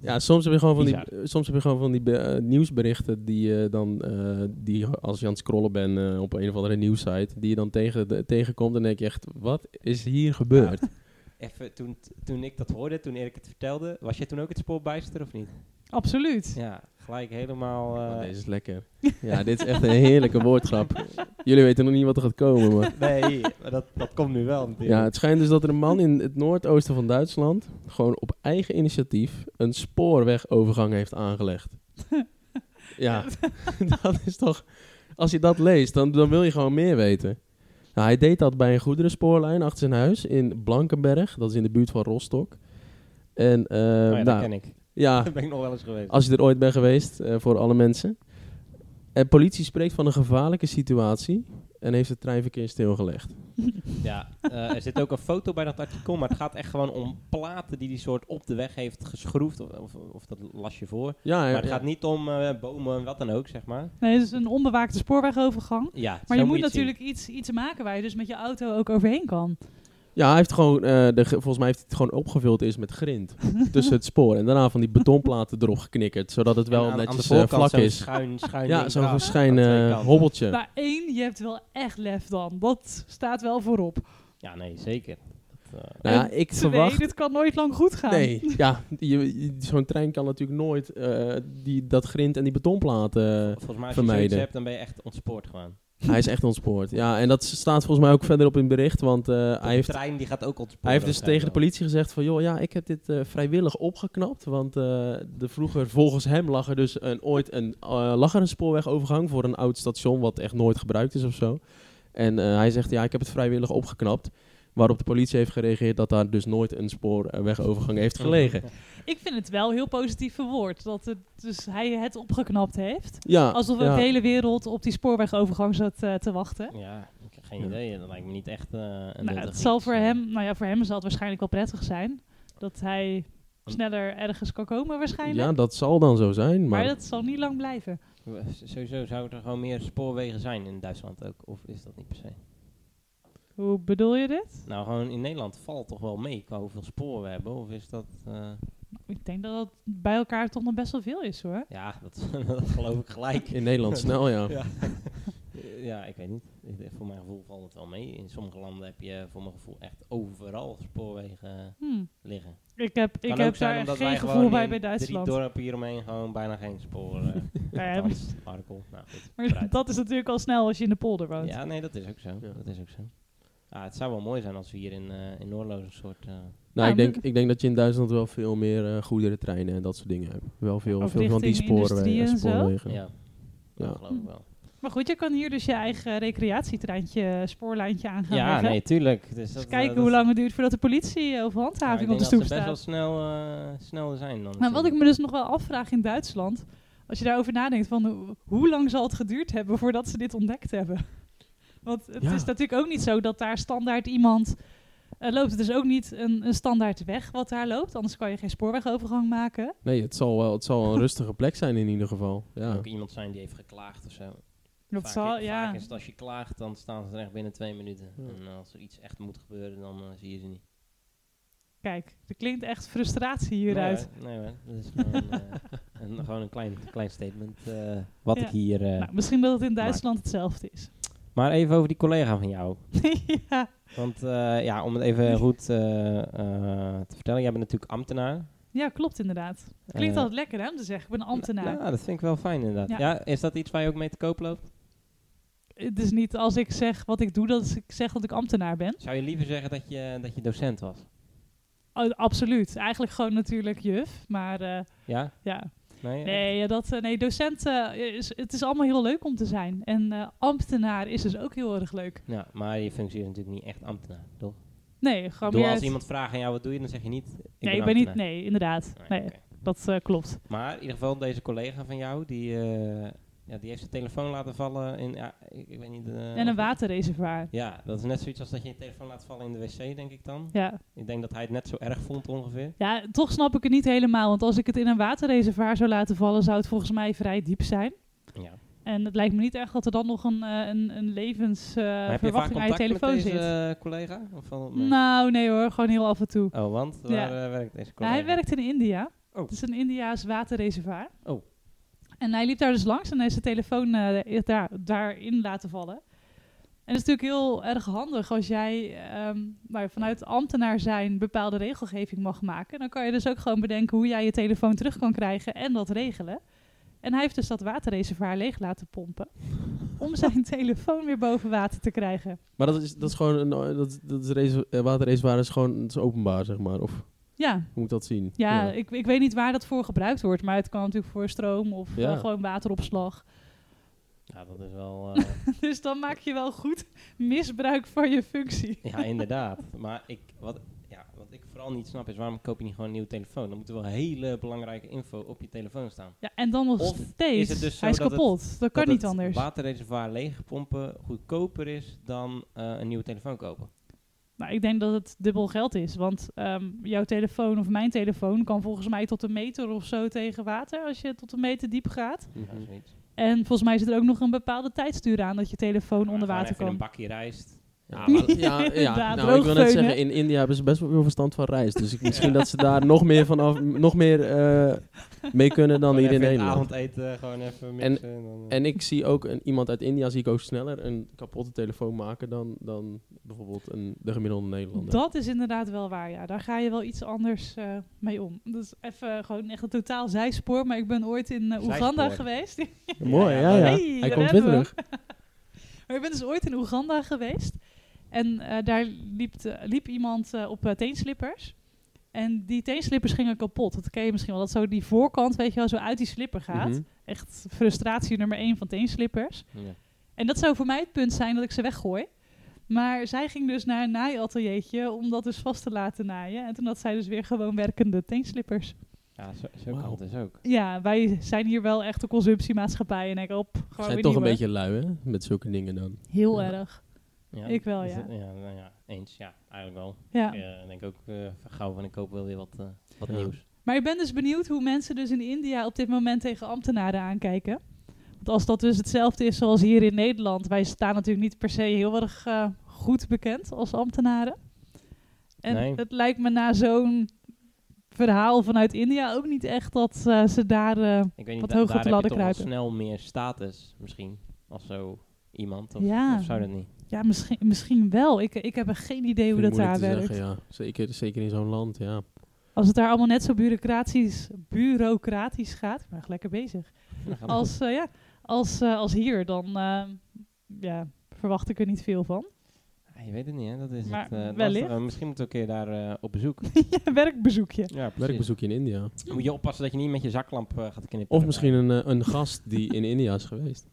eh, Ja, soms heb je gewoon van die, Bizar. eh, soms heb je gewoon van die eh, nieuwsberichten die je dan, eh, die als je aan het scrollen bent eh, op een of andere nieuwssite, die je dan tegen, de- tegenkomt en denk je echt, wat is hier gebeurd? even, toen, toen ik dat hoorde, toen Erik het vertelde, was jij toen ook het spoorbijster of niet? Absoluut. Ja, gelijk helemaal... eh, Oh, deze is lekker. Ja, dit is echt een heerlijke woordgrap. Jullie weten nog niet wat er gaat komen, maar... Nee, maar dat, dat komt nu wel natuurlijk. Ja, het schijnt dus dat er een man in het noordoosten van Duitsland gewoon op eigen initiatief een spoorwegovergang heeft aangelegd. Ja, dat is toch... Als je dat leest, dan, dan wil je gewoon meer weten. Nou, hij deed dat bij een goederenspoorlijn achter zijn huis in Blankenberg. Dat is in de buurt van Rostock. En eh, Oh ja, dat nou, ken ik. Ja, Daar ben ik nog wel eens geweest. als je er ooit bent geweest, eh, voor alle mensen. En politie spreekt van een gevaarlijke situatie en heeft het treinverkeer stilgelegd. Ja, eh, er zit ook een foto bij dat artikel, maar het gaat echt gewoon om platen die die soort op de weg heeft geschroefd. Of, of, of dat las je voor. Ja, Maar ja, het gaat niet om eh, bomen en wat dan ook, zeg maar. Nee, het is een onbewaakte spoorwegovergang. Ja, Maar je moet natuurlijk iets, iets maken waar je dus met je auto ook overheen kan. Ja, hij heeft gewoon, eh, de, ge- volgens mij heeft hij het gewoon opgevuld is met grind tussen het spoor. En daarna van die betonplaten erop geknikkerd, zodat het wel aan- aan netjes de eh, voorkant vlak is. Schuin, schuin Ja, zo'n aan kanten. hobbeltje. Maar één, je hebt wel echt lef dan. Dat staat wel voorop. Ja, nee, zeker. eh, Nou ja, ik Twee, verwacht... dit kan nooit lang goed gaan. Nee, ja, zo'n trein kan natuurlijk nooit eh, die, dat grind en die betonplaten... volgens mij als je zoiets vermijden. hebt, dan ben je echt ontspoord gewoon. Hij is echt ontspoord. Ja, en dat staat volgens mij ook verderop in het bericht, want eh, hij de heeft... trein die gaat ook ontspoord. Hij heeft dus tegen de politie gezegd van, joh, ja, ik heb dit eh, vrijwillig opgeknapt. Want eh, de vroeger, volgens hem, lag er dus een, ooit een, lag er een spoorwegovergang voor een oud station, wat echt nooit gebruikt is of zo. En hij zegt, ja, ik heb het vrijwillig opgeknapt. Waarop de politie heeft gereageerd dat daar dus nooit een spoorwegovergang heeft gelegen. Ik vind het wel heel positief verwoord. Dat het, dus hij het opgeknapt heeft. Ja, Alsof ja. de hele wereld op die spoorwegovergang zat eh, te wachten. Ja, ik heb geen Ja. idee. Dat lijkt me niet echt eh een Nou, het zal iets, voor eh. hem, nou ja, voor hem zal het waarschijnlijk wel prettig zijn. Dat hij sneller ergens kan komen waarschijnlijk. Ja, dat zal dan zo zijn, maar maar... dat zal niet lang blijven. Sowieso zouden er gewoon meer spoorwegen zijn in Duitsland ook. Of is dat niet per se? Hoe bedoel je dit? Nou, gewoon in Nederland valt toch wel mee qua hoeveel sporen we hebben? Of is dat... eh, Ik denk dat het bij elkaar toch nog best wel veel is hoor. ja, dat, dat geloof ik gelijk. In Nederland snel, ja. Ja. ja, ik weet niet. Ik- Voor mijn gevoel valt het wel mee. In sommige landen heb je voor mijn gevoel echt overal spoorwegen Hm. liggen. Ik heb, ik heb daar geen wij gevoel gewoon bij bij Duitsland. drie dorpen hieromheen gewoon bijna geen sporen. eh, ja, artikel. Nou goed, maar dat is natuurlijk al snel als je in de polder woont. Ja, nee, dat is ook zo. Ja. Dat is ook zo. Ah, het zou wel mooi zijn als we hier in, eh in Noordloos een soort... eh, Nou, ik Ja, denk, ik denk dat je in Duitsland wel veel meer eh goederentreinen en dat soort dingen hebt. Wel veel, veel van die spoorwegen. ja, Ja. dat geloof ik wel. Maar goed, je kan hier dus je eigen recreatietreintje, spoorlijntje aan gaan Ja, leggen. nee, tuurlijk. Dus Dus dat, kijken hoe lang het duurt voordat de politie of Ja, handhaving op de denk stoep dat ze best staat. wel snel, eh, snel zijn dan. Maar wat ik me dus nog wel afvraag in Duitsland, als je daarover nadenkt, van hoe lang zal het geduurd hebben voordat ze dit ontdekt hebben? Want het Ja. is natuurlijk ook niet zo dat daar standaard iemand eh, loopt. Het is ook niet een, een standaard weg wat daar loopt, anders kan je geen spoorwegovergang maken. Nee, het zal wel het zal wel een rustige plek zijn in ieder geval. kan Ja. ook iemand zijn die heeft geklaagd of zo. Dat vaak, zal, ja. vaak is het als je klaagt, dan staan ze er echt binnen twee minuten. Ja. En als er iets echt moet gebeuren, dan eh, zie je ze niet. Kijk, er klinkt echt frustratie hieruit. Nee, hoor. nee hoor. dat is gewoon, eh, een, gewoon een klein, klein statement eh, wat Ja. ik hier... eh, Nou, misschien dat het in Duitsland hetzelfde is. Maar even over die collega van jou. ja. Want eh, ja, om het even goed eh, eh, te vertellen, jij bent natuurlijk ambtenaar. ja, klopt inderdaad. Klinkt altijd lekker hè, om te zeggen, ik ben een ambtenaar. Ja, dat vind ik wel fijn inderdaad. Ja. Ja. is dat iets waar je ook mee te koop loopt? Het is niet als ik zeg wat ik doe, dat ik zeg dat ik ambtenaar ben. Zou je liever zeggen dat je, dat je docent was? Oh, absoluut. Eigenlijk gewoon natuurlijk juf. Maar Ja? ja. Nee? Nee, ja, dat, eh, nee docent, eh, is, het is allemaal heel leuk om te zijn. En eh, ambtenaar is dus ook heel erg leuk. Ja, maar je functie is natuurlijk niet echt ambtenaar, toch? Nee, gewoon Doe als iemand vraagt aan jou wat doe je, dan zeg je niet. Ik nee, ben ik ben niet... Nee, inderdaad. Nee, Nee, dat eh, klopt. Maar in ieder geval, deze collega van jou, die, eh, ja, die heeft zijn telefoon laten vallen in. Ja, ik, ik weet niet. eh, En een of- waterreservoir. Ja, dat is net zoiets als dat je je telefoon laat vallen in de wc, denk ik dan. Ja. Ik denk dat hij het net zo erg vond ongeveer. ja, toch snap ik het niet helemaal. Want als ik het in een waterreservoir zou laten vallen, zou het volgens mij vrij diep zijn. Ja. En het lijkt me niet echt dat er dan nog een, eh, een, een Maar heb je vaak levensverwachting aan je telefoon deze zit. eh, collega? Of valt het mee? Nou, nee hoor, gewoon heel af en toe. Oh, want waar eh, werkt deze Nou, collega? hij werkt in India. Oh. Het is een Indiaas waterreservoir. Oh. En hij liep daar dus langs en heeft zijn telefoon eh, daar, daarin laten vallen. En het is natuurlijk heel erg handig als jij ehm, nou, vanuit ambtenaar zijn bepaalde regelgeving mag maken. Dan kan je dus ook gewoon bedenken hoe jij je telefoon terug kan krijgen en dat regelen. En hij heeft dus dat waterreservoir leeg laten pompen. Om zijn telefoon weer boven water te krijgen. Maar dat is, dat is gewoon een dat, dat is eh, waterreservoir is gewoon het is openbaar, zeg maar. Of hoe Ja, moet dat zien? ja, Ik, ik weet niet waar dat voor gebruikt wordt. Maar het kan natuurlijk voor stroom of Ja. eh, gewoon wateropslag. Ja, dat is wel... eh, Dus dan maak je wel goed misbruik van je functie. ja, inderdaad. Maar ik, wat, ja, wat ik vooral niet snap is, waarom koop je niet gewoon een nieuwe telefoon? Dan moet er wel hele belangrijke info op je telefoon staan. Ja, en dan nog Of steeds. is het dus zo hij is dat het- kapot. dat kan dat niet het anders. waterreservoir leegpompen goedkoper is dan eh, een nieuwe telefoon kopen. Maar ik denk dat het dubbel geld is. Want ehm, jouw telefoon of mijn telefoon kan volgens mij tot een meter of zo tegen water. Als je tot een meter diep gaat. Ja. En volgens mij zit er ook nog een bepaalde tijdstuur aan dat je telefoon Maar onder water kan. een bakje rijst Ja, maar- ja, ja. Nou, ik wil net zeggen, in India hebben ze best wel veel verstand van rijst. Dus ik, misschien dat ze daar nog meer, vanaf, nog meer eh, mee kunnen dan Gewoon hier in Nederland. avondeten gewoon even mixen. En, dan, eh, En ik zie ook een, iemand uit India zie ik ook sneller een kapotte telefoon maken dan, dan bijvoorbeeld een, de gemiddelde Nederlander. Dat is inderdaad wel waar, ja. Daar ga je wel iets anders eh, mee om. Dat is even gewoon echt een totaal zijspoor. Maar ik ben ooit in Oeganda geweest. Mooi, Ja, ja, ja. ja. Hey, Hij komt weer terug. Maar ik ben dus ooit in Oeganda geweest. En eh, daar liep, liep iemand eh, op eh, teenslippers. En die teenslippers gingen kapot. Dat ken je misschien wel. Dat zo die voorkant, weet je wel, zo uit die slipper gaat. Mhm. Echt frustratie nummer één van teenslippers. ja. En dat zou voor mij het punt zijn dat ik ze weggooi. Maar zij ging dus naar een naaiateliertje om dat dus vast te laten naaien. En toen had zij dus weer gewoon werkende teenslippers. Ja, zo, zo kan het dus ook. Ja, wij zijn hier wel echt een consumptiemaatschappij. En ik op, Ze gewoon zijn weer toch een beetje lui, hè? Met zulke dingen dan. Heel Ja. erg. Ja, Ik wel, ja. het- ja, nou ja, eens. Ja, eigenlijk wel. Ja. Ik eh, denk ook eh, gauw van ik koop wel weer wat, eh, wat Ja. nieuws. Maar ik ben dus benieuwd hoe mensen dus in India op dit moment tegen ambtenaren aankijken. Want als dat dus hetzelfde is zoals hier in Nederland. Wij staan natuurlijk niet per se heel erg eh, goed bekend als ambtenaren. En Nee. het lijkt me na zo'n verhaal vanuit India ook niet echt dat eh, ze daar... Ik weet niet, Wat hoger op de ladder kruipen. snel meer status misschien. Als zo iemand. Of, Ja. of zou dat niet? Ja, misschien, misschien wel. Ik, ik heb er geen idee hoe dat ik daar werkt. zeggen, ja. Zeker, zeker in zo'n land, ja. Als het daar allemaal net zo bureaucratisch, bureaucratisch gaat. Ik ben echt lekker bezig. Als, eh, ja, als, eh, als hier, dan eh, ja, verwacht ik er niet veel van. Ja, je weet het niet, hè? Dat is Maar het, eh, wellicht. Misschien moeten we een keer daar eh, op bezoek. ja, werkbezoekje. ja, precies. Werkbezoekje in India. Moet je oppassen dat je niet met je zaklamp eh, gaat knippen. Of misschien een, eh, een gast die in India is geweest.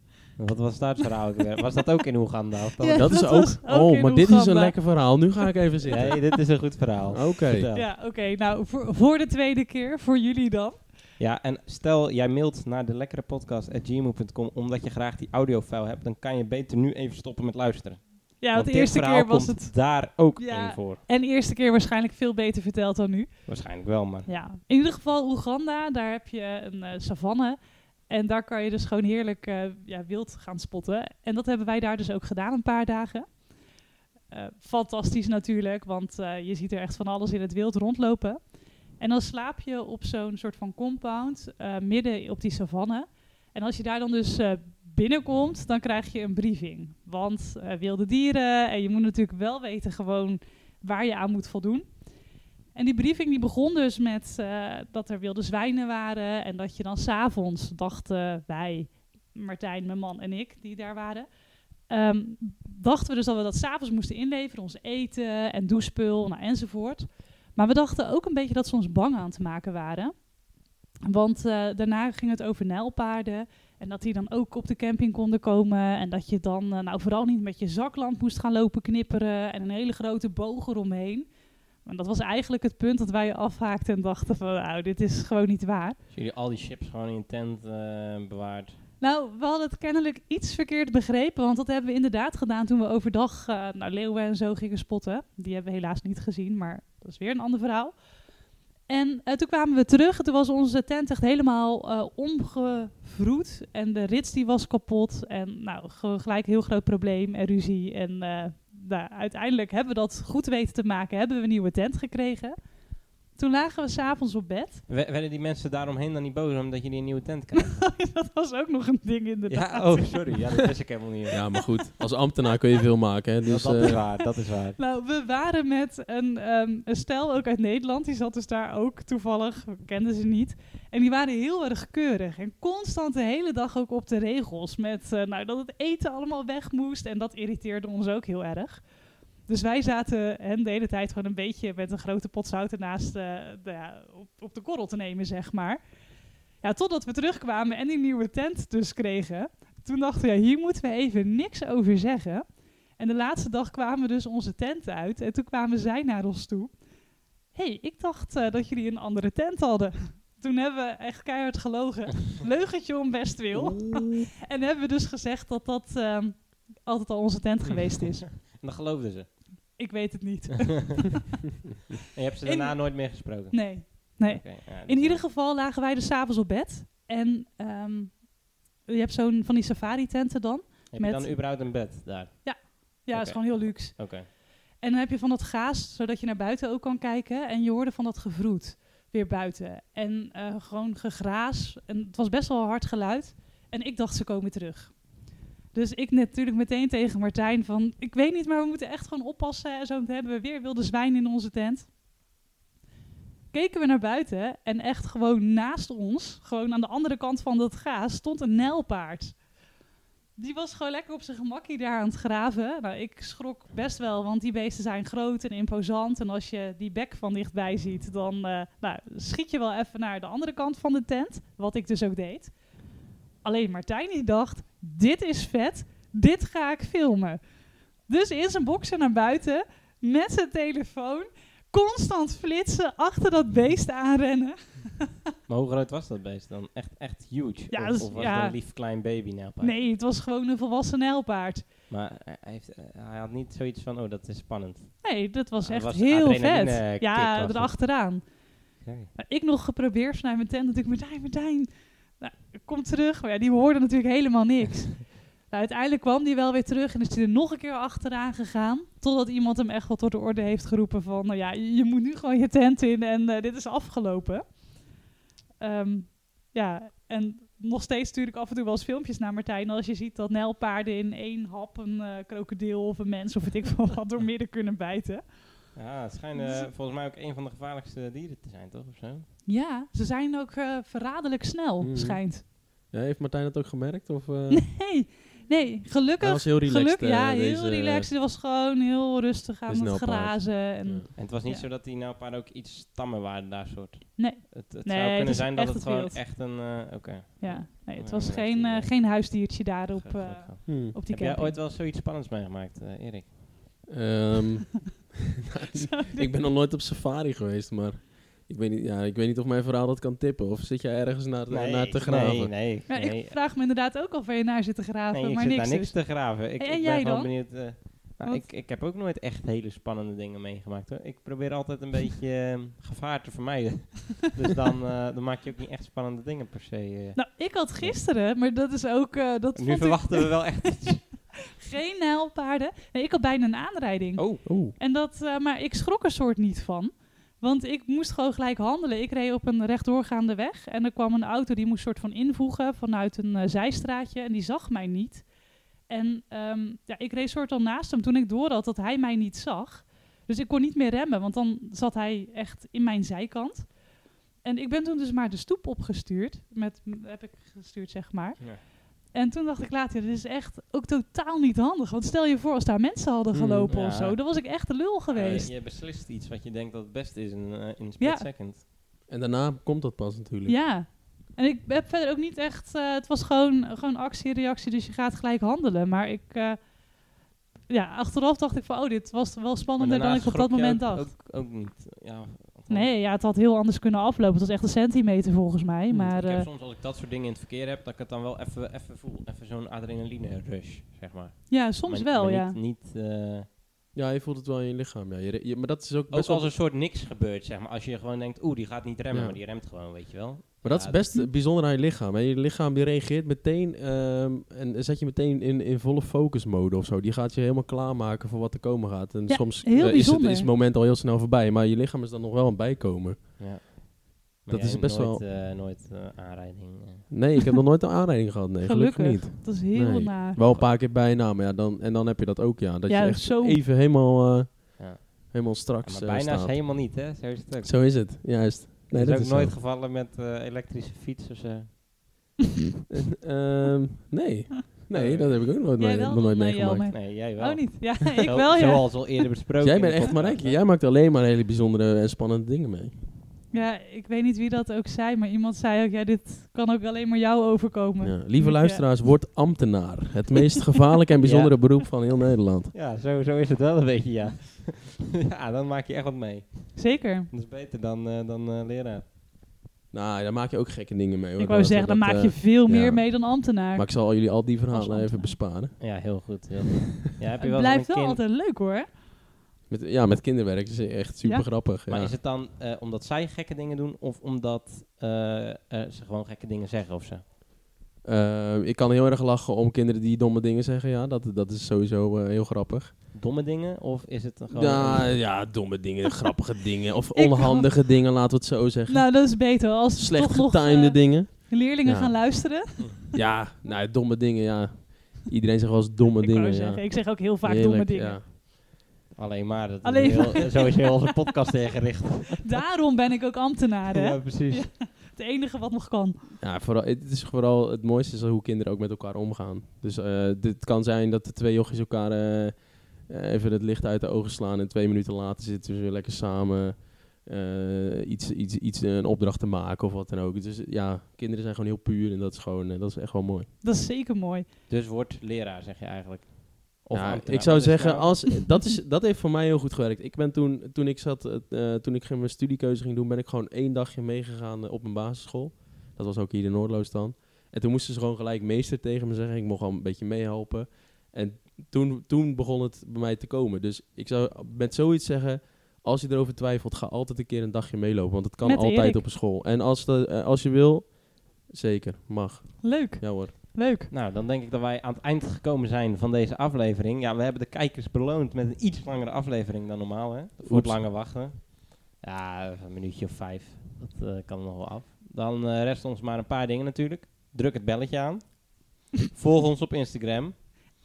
Wat was dat verhaal? ook weer? Was dat ook in Oeganda? Of dat Ja, dat is dat ook... oh, maar dit is een lekker verhaal. Nu ga ik even zitten. Nee, dit is een goed verhaal. Oké. Ja, oké. nou, voor, voor de tweede keer, voor jullie dan. Ja, en stel jij mailt naar de lekkere podcast@gmail.com omdat je graag die audiofile hebt, dan kan je beter nu even stoppen met luisteren. Ja, Want want de eerste verhaal keer was komt het... daar ook Ja. in voor. En de eerste keer waarschijnlijk veel beter verteld dan nu. Waarschijnlijk wel, maar Ja. In ieder geval Oeganda, daar heb je een eh, savanne. En daar kan je dus gewoon heerlijk eh, ja, wild gaan spotten. En dat hebben wij daar dus ook gedaan een paar dagen. Eh, fantastisch natuurlijk, want eh, je ziet er echt van alles in het wild rondlopen. En dan slaap je op zo'n soort van compound midden op die savanne. En als je daar dan dus binnenkomt, dan krijg je een briefing. Want wilde dieren, en je moet natuurlijk wel weten gewoon waar je aan moet voldoen. En die briefing die begon dus met eh, dat er wilde zwijnen waren. En dat je dan s'avonds, dachten wij, Martijn, mijn man en ik, die daar waren. ehm, dachten we dus dat we dat s'avonds moesten inleveren. Ons eten en douchespul nou, enzovoort. Maar we dachten ook een beetje dat ze ons bang aan te maken waren. Want eh, daarna ging het over nijlpaarden. En dat die dan ook op de camping konden komen. En dat je dan eh, nou vooral niet met je zaklamp moest gaan lopen knipperen. En een hele grote boog eromheen. Maar dat was eigenlijk het punt dat wij afhaakten en dachten van... Nou, dit is gewoon niet waar. als jullie al die chips gewoon in je tent eh, bewaard. Nou, we hadden het kennelijk iets verkeerd begrepen. Want dat hebben we inderdaad gedaan toen we overdag eh naar leeuwen en zo gingen spotten. Die hebben we helaas niet gezien, maar dat is weer een ander verhaal. En eh, toen kwamen we terug en toen was onze tent echt helemaal eh omgevroed. En de rits die was kapot. En nou, gelijk een heel groot probleem en ruzie. En nou, uiteindelijk hebben we dat goed weten te maken. Hebben we een nieuwe tent gekregen. Toen lagen we s'avonds op bed. We- werden die mensen daaromheen dan niet boos omdat jullie een nieuwe tent krijgen? dat was ook nog een ding inderdaad. ja, oh sorry. Ja, dat wist ik helemaal niet. Ja, maar goed. Als ambtenaar kun je veel maken, hè. Dus, dat, dat is eh, waar, dat is waar. Nou, we waren met een, ehm, een stel ook uit Nederland. Die zat dus daar ook toevallig. We kenden ze niet. En die waren heel erg keurig. En constant de hele dag ook op de regels. Met eh, nou, dat het eten allemaal weg moest. En dat irriteerde ons ook heel erg. Dus wij zaten hen de hele tijd gewoon een beetje met een grote pot zout ernaast eh, de, ja, op, op de korrel te nemen, zeg maar. Ja, totdat we terugkwamen en die nieuwe tent dus kregen. Toen dachten we, ja, hier moeten we even niks over zeggen. En de laatste dag kwamen we dus onze tent uit. En toen kwamen zij naar ons toe. hey, ik dacht eh, dat jullie een andere tent hadden. Toen hebben we echt keihard gelogen. Leugentje om best wil. En hebben we dus gezegd dat dat ehm, altijd al onze tent geweest is. En dat geloofden ze. Ik weet het niet. En je hebt ze In- daarna nooit meer gesproken? Nee, nee. Ja, In ieder geval lagen wij dus s'avonds op bed. En ehm, je hebt zo'n van die safari-tenten dan. Heb je met- dan überhaupt een bed daar? Ja, Ja, is gewoon heel luxe. Oké. En dan heb je van dat gaas, zodat je naar buiten ook kan kijken. En je hoorde van dat gevroet weer buiten. En eh, gewoon gegraas. En het was best wel hard geluid. En ik dacht, ze komen terug. Dus ik natuurlijk meteen tegen Martijn van... Ik weet niet, maar we moeten echt gewoon oppassen. En zo hebben we weer wilde zwijn in onze tent. Keken we naar buiten en echt gewoon naast ons... gewoon aan de andere kant van dat gaas stond een nijlpaard. Die was gewoon lekker op zijn gemakkie daar aan het graven. Nou, ik schrok best wel, want die beesten zijn groot en imposant. En als je die bek van dichtbij ziet, dan eh, nou, schiet je wel even naar de andere kant van de tent. Wat ik dus ook deed. Alleen Martijn die dacht, dit is vet, dit ga ik filmen. Dus in zijn boksen naar buiten, met zijn telefoon, constant flitsen, achter dat beest aanrennen. Maar hoe groot was dat beest dan? Echt, echt huge? Ja, of, was ja. het een lief klein baby nijlpaard? Nee, het was gewoon een volwassen nijlpaard. Maar hij, heeft, eh, hij had niet zoiets van, oh, dat is spannend. Nee, dat was echt was heel vet. Ja, erachteraan. Nou, ik nog geprobeerd vanuit mijn tent natuurlijk, Martijn, Martijn, nou, kom terug. Maar ja, die hoorde natuurlijk helemaal niks. nou, uiteindelijk kwam die wel weer terug en is hij er nog een keer achteraan gegaan. Totdat iemand hem echt wel tot de orde heeft geroepen van, nou ja, je, moet nu gewoon je tent in en eh, dit is afgelopen. Ehm, ja, en nog steeds stuur ik af en toe wel eens filmpjes naar Martijn. Als je ziet dat nijlpaarden in één hap een eh, krokodil of een mens of weet ik veel wat door midden kunnen bijten. Ja, het schijnt eh, volgens mij ook een van de gevaarlijkste dieren te zijn, toch? Of zo? Ja, ze zijn ook eh, verraderlijk snel, Mhm. schijnt. Ja, heeft Martijn dat ook gemerkt? Of, eh? Nee, nee, gelukkig. Hij was heel relaxed, geluk- ja, heel relaxed. Hij was gewoon heel rustig aan het grazen. En Ja. En het was niet Ja. zo dat die nijlpaarden ook iets stammer waren, daar soort. Nee. Het, het Nee, zou kunnen zijn dat het gewoon wild. echt een... eh, Oké. ja, nee, het was geen, die, geen huisdiertje daar op, Goed, eh, goed, goed. Hmm. op die Heb jij camping. ooit wel zoiets spannends meegemaakt, Erik? Ehm, Sorry. ik ben nog nooit op safari geweest, maar ik weet, niet, ja, ik weet niet of mijn verhaal dat kan tippen. Of zit jij ergens naar, naar te graven? Nee, nee. Ja, nee. ik vraag me inderdaad ook of waar je naar zit te graven, Nee, ik maar zit niks, daar niks dus. te graven. Ik, En ik ben jij dan? benieuwd. eh, nou, ik, ik heb ook nooit echt hele spannende dingen meegemaakt hoor. Ik probeer altijd een beetje eh, gevaar te vermijden. dus dan, eh, dan maak je ook niet echt spannende dingen per se. eh. Nou, ik had gisteren, maar dat is ook... eh, dat nu vond ik verwachten we wel echt iets. Geen nijlpaarden. Nee, ik had bijna een aanrijding. Oh, Oeh. En dat, eh, maar ik schrok er soort niet van. Want ik moest gewoon gelijk handelen. Ik reed op een rechtdoorgaande weg. En er kwam een auto die moest soort van invoegen vanuit een eh, zijstraatje. En die zag mij niet. En ehm, ja, ik reed soort al naast hem toen ik door had dat hij mij niet zag. Dus ik kon niet meer remmen, want dan zat hij echt in mijn zijkant. En ik ben toen dus maar de stoep opgestuurd. Met, heb ik gestuurd, zeg maar. Ja. En toen dacht ik later, dit is echt ook totaal niet handig. Want stel je voor als daar mensen hadden Mm, gelopen ja. of zo. Dan was ik echt de lul geweest. Je beslist iets wat je denkt dat het beste is in, eh, in een split Ja. second. En daarna komt dat pas natuurlijk. Ja. En ik heb verder ook niet echt... eh, het was gewoon, gewoon actie, reactie, dus je gaat gelijk handelen. Maar ik... eh, ja, achteraf dacht ik van... Oh, dit was wel spannender dan ik op dat moment ook, dacht. Ook, ook niet. Ja. Nee, ja, het had heel anders kunnen aflopen. Het was echt een centimeter volgens mij. Hmm, Maar ik heb eh, soms als ik dat soort dingen in het verkeer heb, dat ik het dan wel even, even voel. Even zo'n adrenaline rush, zeg maar. ja, soms Maar- wel, maar ja. Niet, niet, eh, Ja, je voelt het wel in je lichaam. Ja. Je, maar dat is ook ook best als wel... een soort niks gebeurt, zeg maar. Als je gewoon denkt, oeh, die gaat niet remmen, Ja. maar die remt gewoon, weet je wel. Maar dat Ja, is best bijzonder aan je lichaam. Hè. Je lichaam die reageert meteen ehm, en zet je meteen in, in volle focusmode of zo. Die gaat je helemaal klaarmaken voor wat er komen gaat. En Ja, soms eh, is, het, is het moment al heel snel voorbij, maar je lichaam is dan nog wel aan bijkomen. Ja. Dat is best nooit, wel- nooit eh, aanrijding. eh. Nee, ik heb nog nooit een aanrijding gehad. Nee, gelukkig, Gelukkig. niet. Dat is heel Nee. naar. Wel een paar keer bijna, maar ja, dan, en dan heb je dat ook, ja. Dat je echt zo- even helemaal, Ja. helemaal straks maar bijna is helemaal niet, hè? Zo is het ook. Zo is het, juist. Nee, dat is is ook nooit zo. gevallen met eh, elektrische fiets of zo. Ehm, nee. Nee, dat heb ik ook nooit, Jij mee, wel nog nooit eh, meegemaakt. Nee, jij wel. Oh, niet? Ja, ik Zo- wel, ja. Zoals al eerder besproken. Jij bent echt hè? Jij maakt alleen maar hele bijzondere en spannende dingen mee. Ja, ik weet niet wie dat ook zei, maar iemand zei ook, ja, dit kan ook alleen maar jou overkomen. Ja. Lieve luisteraars, word ambtenaar. Het meest gevaarlijke en bijzondere beroep van heel Nederland. Ja, zo, zo is het wel een beetje, ja. ja, dan maak je echt wat mee. Zeker. Dat is beter dan, eh, dan eh, leraar. Nou, daar maak je ook gekke dingen mee. hoor. Ik wou zeggen, dan dat, maak eh, je veel ja. meer mee dan ambtenaar. Maar ik zal jullie al die verhalen even besparen. Ja, heel goed. Heel goed. Ja, heb je het wel blijft een wel kind... altijd leuk hoor. Met, ja, met kinderwerk is echt super Ja? grappig. Maar ja. is het dan eh, omdat zij gekke dingen doen of omdat eh, eh, ze gewoon gekke dingen zeggen of zo? Eh, ik kan heel erg lachen om kinderen die domme dingen zeggen. Ja, dat, dat is sowieso eh, heel grappig. Domme dingen? Of is het gewoon... Ja, ja, domme dingen, grappige dingen. Of onhandige dingen, laten we het zo zeggen. Nou, dat is beter. Als Slecht getimede eh, dingen. leerlingen Ja. gaan luisteren. Ja, nou, domme dingen, ja. Iedereen zegt wel eens domme ik dingen. ja. ik zeg ook heel vaak Heerlijk, domme dingen. ja. Alleen maar. Dat Alleen is heel, maar. Zo is heel onze podcast ingericht. Daarom ben ik ook ambtenaar, hè? Ja, precies. Ja. Het enige wat nog kan. Ja, vooral, het is vooral het mooiste is hoe kinderen ook met elkaar omgaan. Dus eh dit kan zijn dat de twee jochies elkaar eh, even het licht uit de ogen slaan en twee minuten later zitten ze weer lekker samen eh, iets, iets, iets, een opdracht te maken of wat dan ook. Dus ja, kinderen zijn gewoon heel puur en dat is gewoon, eh, dat is echt wel mooi. Dat is zeker mooi. Dus word leraar, zeg je eigenlijk. Of ja, ik zou zeggen, als, dat, is, dat heeft voor mij heel goed gewerkt. Ik ben toen, toen ik zat, eh, toen ik mijn studiekeuze ging doen, ben ik gewoon één dagje meegegaan eh, op een basisschool. Dat was ook hier in Noordloos dan. En toen moesten ze gewoon gelijk meester tegen me zeggen. Ik mocht al een beetje meehelpen. En toen, toen begon het bij mij te komen. Dus ik zou met zoiets zeggen, als je erover twijfelt, ga altijd een keer een dagje meelopen. Want het kan Met altijd Erik. op een school. En als, de, eh, als je wil, zeker, mag. Leuk, Ja hoor. leuk. Nou, dan denk ik dat wij aan het eind gekomen zijn van deze aflevering. Ja, we hebben de kijkers beloond met een iets langere aflevering dan normaal, hè? Voor het lange wachten. Ja, een minuutje of vijf. Dat eh, kan nog wel af. Dan eh, rest ons maar een paar dingen natuurlijk. Druk het belletje aan. Volg ons op Instagram.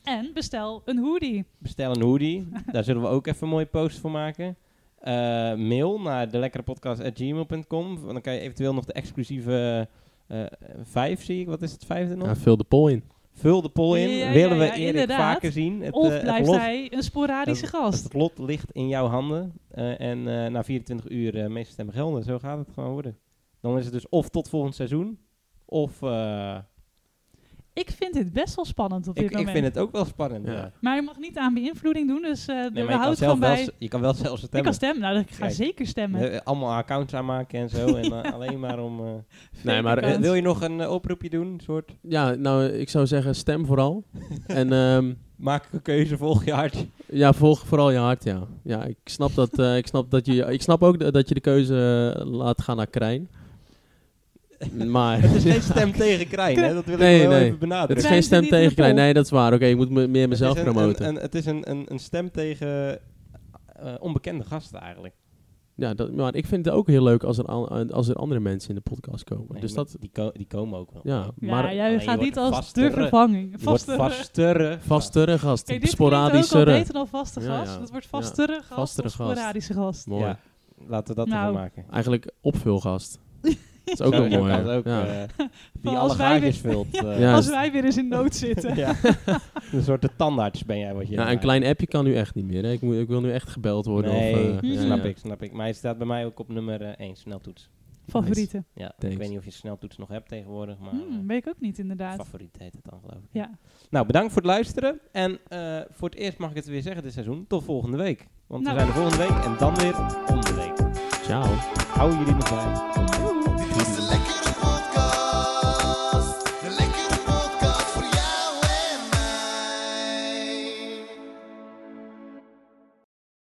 En bestel een hoodie. Bestel een hoodie. Daar zullen we ook even een mooie post voor maken. Eh, mail naar delekkerepodcast.gmail.com. Dan kan je eventueel nog de exclusieve eh, vijf, zie ik. Wat is het vijfde nog? Ja, vul de poll in. Vul de poll in. Ja, ja, Willen we Erik inderdaad. vaker zien? Het, of eh, blijft lot, hij een sporadische het- gast? Het lot ligt in jouw handen. eh, en eh, na 24 uur uh, meeste stemmen gelden. Zo gaat het gewoon worden. Dan is het dus of tot volgend seizoen. Of... Ik vind dit best wel spannend op dit ik, ik moment. vind het ook wel spannend. Ja. Ja. Maar je mag niet aan beïnvloeding doen, dus eh Nee, we maar gewoon wel, bij... je kan wel zelfs Ik stemmen. kan stemmen. Nou, ik ga Kijk. zeker stemmen. Eh, allemaal accounts aanmaken en zo. en eh, alleen maar om... eh, Nee, maar wil je nog een oproepje doen? Soort... Ja, nou, ik zou zeggen, stem vooral. en ehm, Maak een keuze, volg je hart. ja, volg vooral je hart, ja. Ja, ik snap, dat, eh, ik snap, dat, je, ik snap ook dat je de keuze laat gaan naar Krijn. Maar Het is geen stem tegen Krijn, hè? Dat wil ik wel nee. even het benadrukken. is Krijn geen stem tegen Krijn. Nee, dat is waar. Oké, ik moet me- meer Het mezelf is een- promoten. Een, een- het is een, een, een stem tegen eh, onbekende gasten eigenlijk. ja, dat, maar ik vind het ook heel leuk als er, an- als er andere mensen in de podcast komen. Nee, dus dat, die, ko- die komen ook wel. ja, Ja, maar jij je gaat niet als vastere- de vervanging. Vastere. vastere. vastere gast, dit klinkt ook al sporadische. beter dan vaste Ja, gast. ja. Het wordt Ja. vastere gast Vastere of gast. sporadische gast. Mooi. Ja, laten we dat Nou. ervan maken. Eigenlijk opvulgast. Dat is ook wel mooi. ook, ja. eh, die alle als wij gaatjes weer- vult. eh. Ja. Als wij weer eens in nood zitten. ja. een soort de tandarts ben jij wat je ja, een klein appje kan nu echt niet meer. Hè? Ik, moet, ik wil nu echt gebeld worden. Nee, of, eh, ja, snap ja. ik, snap ik. Maar hij staat bij mij ook op nummer 1, sneltoets. Favorieten. Ja, ik weet niet of je sneltoets nog hebt tegenwoordig, maar Hmm, weet ik ook niet, inderdaad. favoriet heet het dan geloof ik. Ja. Nou, bedankt voor het luisteren. En eh, voor het eerst mag ik het weer zeggen dit seizoen. Tot volgende week. Want Nou. we zijn er volgende week en dan weer om de week. Ciao. Hou jullie nog bij. select